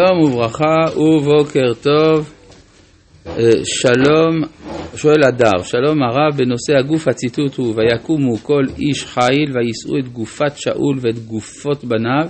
שלום וברכה ובוקר טוב, שלום, שואל הדר, שלום הרב בנושא הגוף הציטוט הוא ויקומו כל איש חיל ויישאו את גופת שאול ואת גופות בניו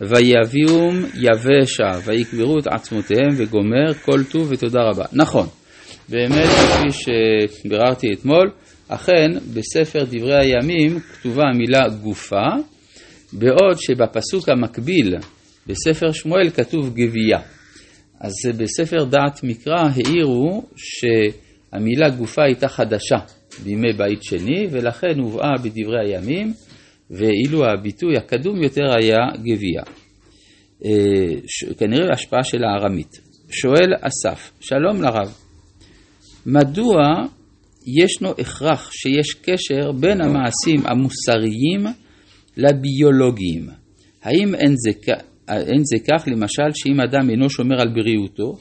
ויביאום יבשה ויקברו את עצמותיהם וגומר כל טוב ותודה רבה. נכון, באמת כפי שביררתי אתמול, אכן בספר דברי הימים כתובה המילה גופה בעוד שבפסוק המקביל בספר שמואל כתוב גבייה. אז בספר דעת מקרא העירו שהמילה גופה הייתה חדשה בימי בית שני, ולכן הובאה בדברי הימים, ואילו הביטוי הקדום יותר היה גבייה. אה, כנראה השפעה של הארמית. שואל אסף, שלום לרב, מדוע ישנו הכרח שיש קשר בין המעשים המוסריים לביולוגיים? האם אין זה אין זה כך למשל שאם אדם אינו שומר על בריאותו,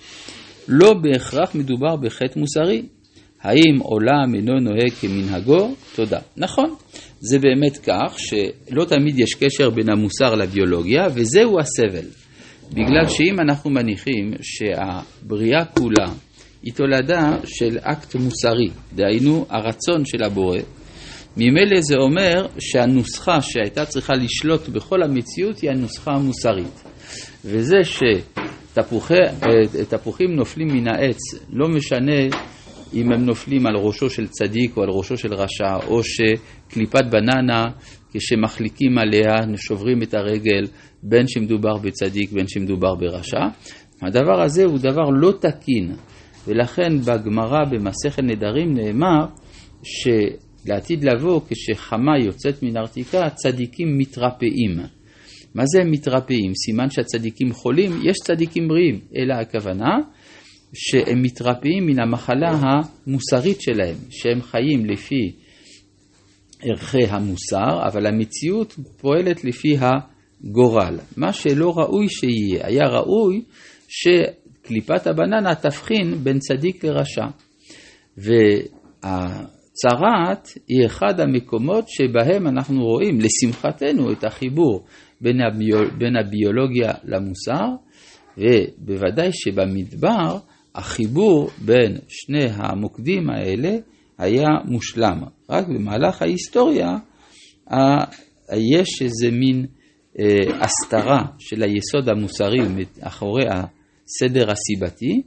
לא בהכרח מדובר בחטא מוסרי. האם עולם אינו נוהג כמנהגו? תודה. נכון, זה באמת כך שלא תמיד יש קשר בין המוסר לביולוגיה, וזהו הסבל. בגלל שאם אנחנו מניחים שהבריאה כולה היא תולדה של אקט מוסרי, דהיינו הרצון של הבורא, ממילא זה אומר שהנוסחה שהייתה צריכה לשלוט בכל המציאות היא הנוסחה המוסרית. וזה שתפוחים נופלים מן העץ, לא משנה אם הם נופלים על ראשו של צדיק או על ראשו של רשע, או שקליפת בננה, כשמחליקים עליה, שוברים את הרגל, בין שמדובר בצדיק בין שמדובר ברשע. הדבר הזה הוא דבר לא תקין, ולכן בגמרא במסכת נדרים נאמר ש... לעתיד לבוא, כשחמה יוצאת מן ארתיקה, צדיקים מתרפאים. מה זה מתרפאים? סימן שהצדיקים חולים? יש צדיקים בריאים, אלא הכוונה שהם מתרפאים מן המחלה המוסרית שלהם, שהם חיים לפי ערכי המוסר, אבל המציאות פועלת לפי הגורל. מה שלא ראוי שיהיה, היה ראוי שקליפת הבננה תבחין בין צדיק לרשע. וה... צרעת היא אחד המקומות שבהם אנחנו רואים, לשמחתנו, את החיבור בין, הביול, בין הביולוגיה למוסר, ובוודאי שבמדבר החיבור בין שני המוקדים האלה היה מושלם. רק במהלך ההיסטוריה יש איזה מין אה, הסתרה של היסוד המוסרי מאחורי הסדר הסיבתי.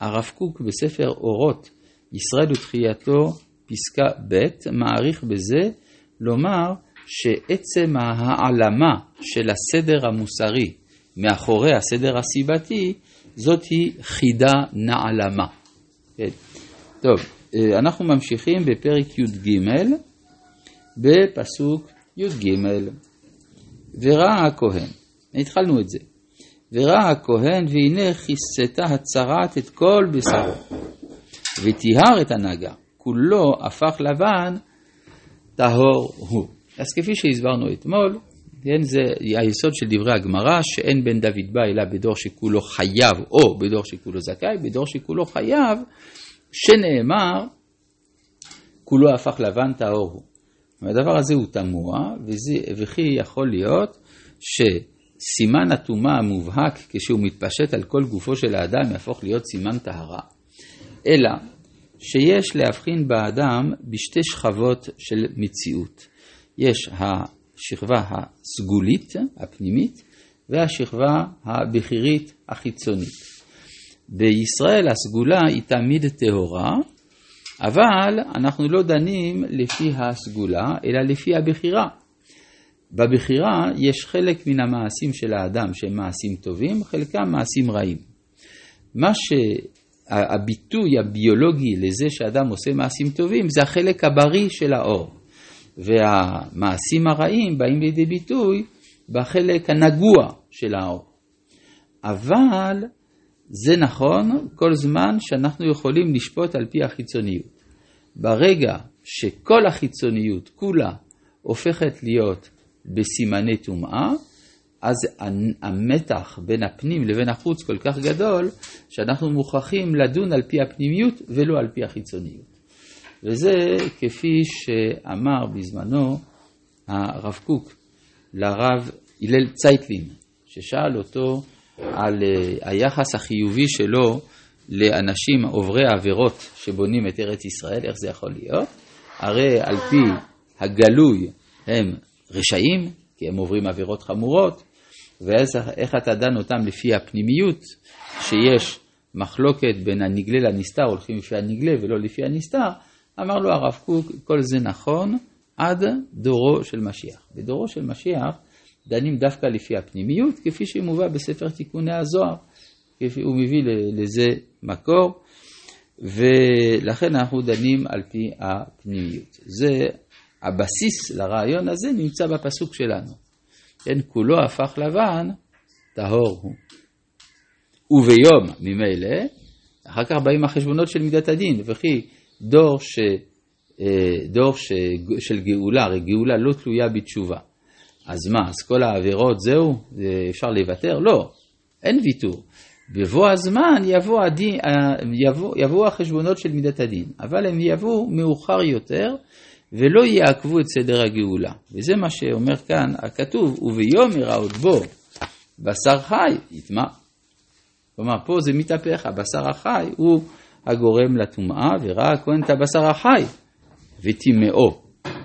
הרב קוק בספר אורות, ישראל ותחייתו פסקה ב', מעריך בזה לומר שעצם ההעלמה של הסדר המוסרי מאחורי הסדר הסיבתי, זאת היא חידה נעלמה. כן. טוב, אה, אנחנו ממשיכים בפרק י"ג, בפסוק י"ג. וראה הכהן, התחלנו את זה, וראה הכהן והנה כיסתה הצרעת את כל בשרו, וטיהר את הנגע, כולו הפך לבן, טהור הוא. אז כפי שהסברנו אתמול, כן, זה היסוד של דברי הגמרא, שאין בן דוד בא אלא בדור שכולו חייב, או בדור שכולו זכאי, בדור שכולו חייב, שנאמר, כולו הפך לבן טהור הוא. והדבר הזה הוא תמוה, וכי יכול להיות שסימן הטומאה המובהק כשהוא מתפשט על כל גופו של האדם יהפוך להיות סימן טהרה. אלא שיש להבחין באדם בשתי שכבות של מציאות. יש השכבה הסגולית, הפנימית, והשכבה הבכירית החיצונית. בישראל הסגולה היא תמיד טהורה, אבל אנחנו לא דנים לפי הסגולה, אלא לפי הבחירה. בבחירה יש חלק מן המעשים של האדם שהם מעשים טובים, חלקם מעשים רעים. מה ש... הביטוי הביולוגי לזה שאדם עושה מעשים טובים זה החלק הבריא של האור. והמעשים הרעים באים לידי ביטוי בחלק הנגוע של האור. אבל זה נכון כל זמן שאנחנו יכולים לשפוט על פי החיצוניות. ברגע שכל החיצוניות כולה הופכת להיות בסימני טומאה, אז המתח בין הפנים לבין החוץ כל כך גדול, שאנחנו מוכרחים לדון על פי הפנימיות ולא על פי החיצוניות. וזה כפי שאמר בזמנו הרב קוק לרב הלל צייטלין, ששאל אותו על אה, היחס החיובי שלו לאנשים עוברי עבירות שבונים את ארץ ישראל, איך זה יכול להיות? הרי על פי הגלוי הם רשעים, כי הם עוברים עבירות חמורות, ואיך אתה דן אותם לפי הפנימיות, שיש מחלוקת בין הנגלה לנסתר, הולכים לפי הנגלה ולא לפי הנסתר, אמר לו הרב קוק, כל זה נכון עד דורו של משיח. בדורו של משיח דנים דווקא לפי הפנימיות, כפי שמובא בספר תיקוני הזוהר, הוא מביא לזה מקור, ולכן אנחנו דנים על פי הפנימיות. זה הבסיס לרעיון הזה נמצא בפסוק שלנו. כן, כולו הפך לבן, טהור הוא. וביום ממילא, אחר כך באים החשבונות של מידת הדין, וכי דור, ש, אה, דור ש, של גאולה, הרי גאולה לא תלויה בתשובה. אז מה, אז כל העבירות זהו? אפשר לוותר? לא, אין ויתור. בבוא הזמן יבוא, הדין, יבוא, יבוא החשבונות של מידת הדין, אבל הם יבואו מאוחר יותר ולא יעכבו את סדר הגאולה. וזה מה שאומר כאן הכתוב, וביום יראות בו בשר חי, יטמע. כלומר, פה זה מתהפך, הבשר החי הוא הגורם לטומאה, וראה הכהן את הבשר החי וטימאו.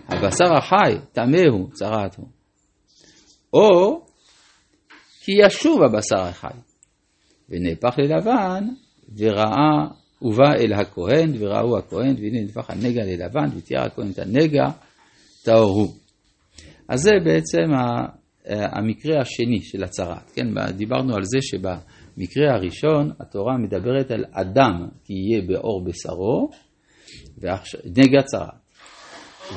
הבשר החי, טמא הוא, צרעת הוא. או כי ישוב הבשר החי, ונהפך ללבן, וראה, ובא אל הכהן, וראו הכהן, והנה נהפך הנגע ללבן, ותיאר הכהן את הנגע, טהור הוא. אז זה בעצם המקרה השני של הצהרת, כן? דיברנו על זה שבמקרה הראשון התורה מדברת על אדם כי יהיה באור בשרו, נגע צרת.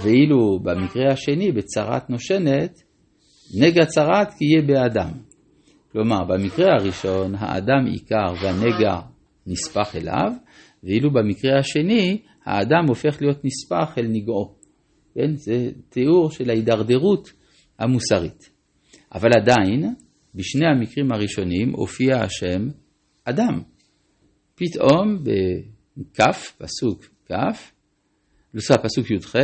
ואילו במקרה השני, בצרת נושנת, נגע צרת כי יהיה באדם. כלומר, במקרה הראשון האדם עיקר והנגע נספח אליו, ואילו במקרה השני האדם הופך להיות נספח אל נגעו. כן? זה תיאור של ההידרדרות המוסרית. אבל עדיין, בשני המקרים הראשונים הופיע השם אדם. פתאום בכף, פסוק כף, נוסף פסוק י"ח,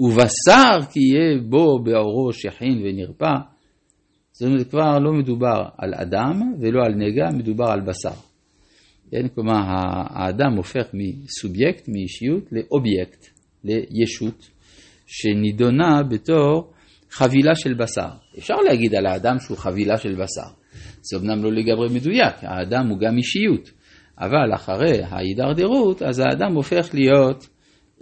ובשר כי יהיה בו באורו שכין ונרפא. זאת אומרת, כבר לא מדובר על אדם ולא על נגע, מדובר על בשר. כן? כלומר, האדם הופך מסובייקט, מאישיות, לאובייקט, לישות, שנידונה בתור חבילה של בשר. אפשר להגיד על האדם שהוא חבילה של בשר. זה אמנם לא לגמרי מדויק, האדם הוא גם אישיות, אבל אחרי ההידרדרות, אז האדם הופך להיות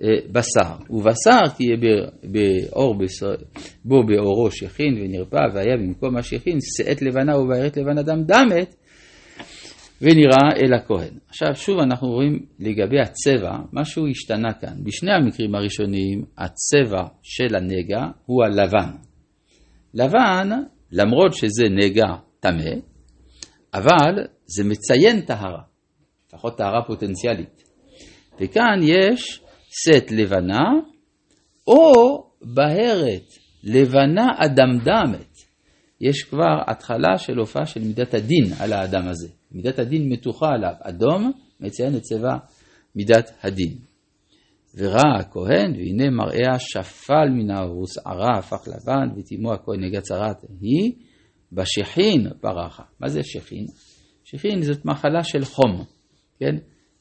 אה, בשר. ובשר תהיה באור בשר, בו באורו שכין ונרפא, והיה במקום השכין שאת לבנה ובארת לבנה דם דמת, ונראה אל הכהן. עכשיו שוב אנחנו רואים לגבי הצבע, משהו השתנה כאן. בשני המקרים הראשונים הצבע של הנגע הוא הלבן. לבן, למרות שזה נגע טמא, אבל זה מציין טהרה, לפחות טהרה פוטנציאלית. וכאן יש סט לבנה, או בהרת לבנה אדמדמת. יש כבר התחלה של הופעה של מידת הדין על האדם הזה. מידת הדין מתוחה עליו. אדום מציין את צבע מידת הדין. וראה הכהן, והנה מראה שפל מן הערה הפך לבן, וטימו הכהן נגע צרת היא, בשכין פרחה. מה זה שכין? שכין זאת מחלה של חום, כן?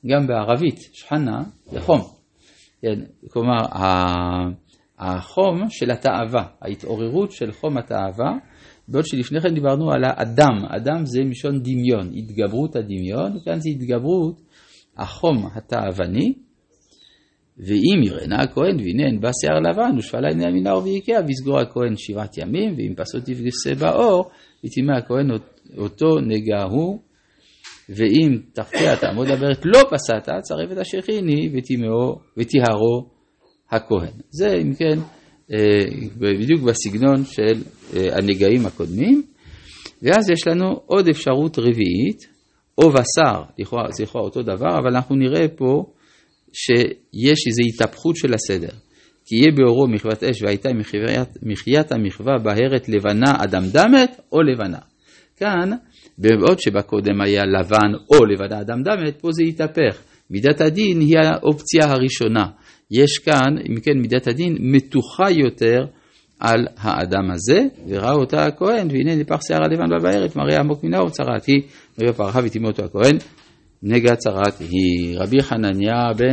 גם בערבית, שחנה זה חום. כן? כלומר, החום של התאווה, ההתעוררות של חום התאווה, בעוד שלפני כן דיברנו על האדם, אדם זה מלשון דמיון, התגברות הדמיון, כאן זה התגברות החום התאווני, ואם יראנה הכהן והנה אין בה שיער לבן ושפלה עיני המנהר ויקע ויסגור הכהן שבעת ימים ואם פסות תפגסה באור וטימא הכהן אותו נגע הוא. ואם תחתיה תעמוד הברת לא פסעת צרף את השכיני וטיהרו הכהן. זה אם כן בדיוק בסגנון של אה, הנגעים הקודמים ואז יש לנו עוד אפשרות רביעית או בשר, זה לכאורה אותו דבר אבל אנחנו נראה פה שיש איזו התהפכות של הסדר. כי יהיה באורו מחוות אש והייתה מחיית המחווה בהרת לבנה אדמדמת או לבנה. כאן, בעוד שבקודם היה לבן או לבנה אדמדמת, פה זה התהפך. מידת הדין היא האופציה הראשונה. יש כאן, אם כן, מידת הדין מתוחה יותר על האדם הזה, וראה אותה הכהן, והנה נפח שיער הלבן בבארת, מראה עמוק מן האור, צרעת היא, ויהיה פרחה אותו הכהן, נגע צרעת היא. רבי חנניה בן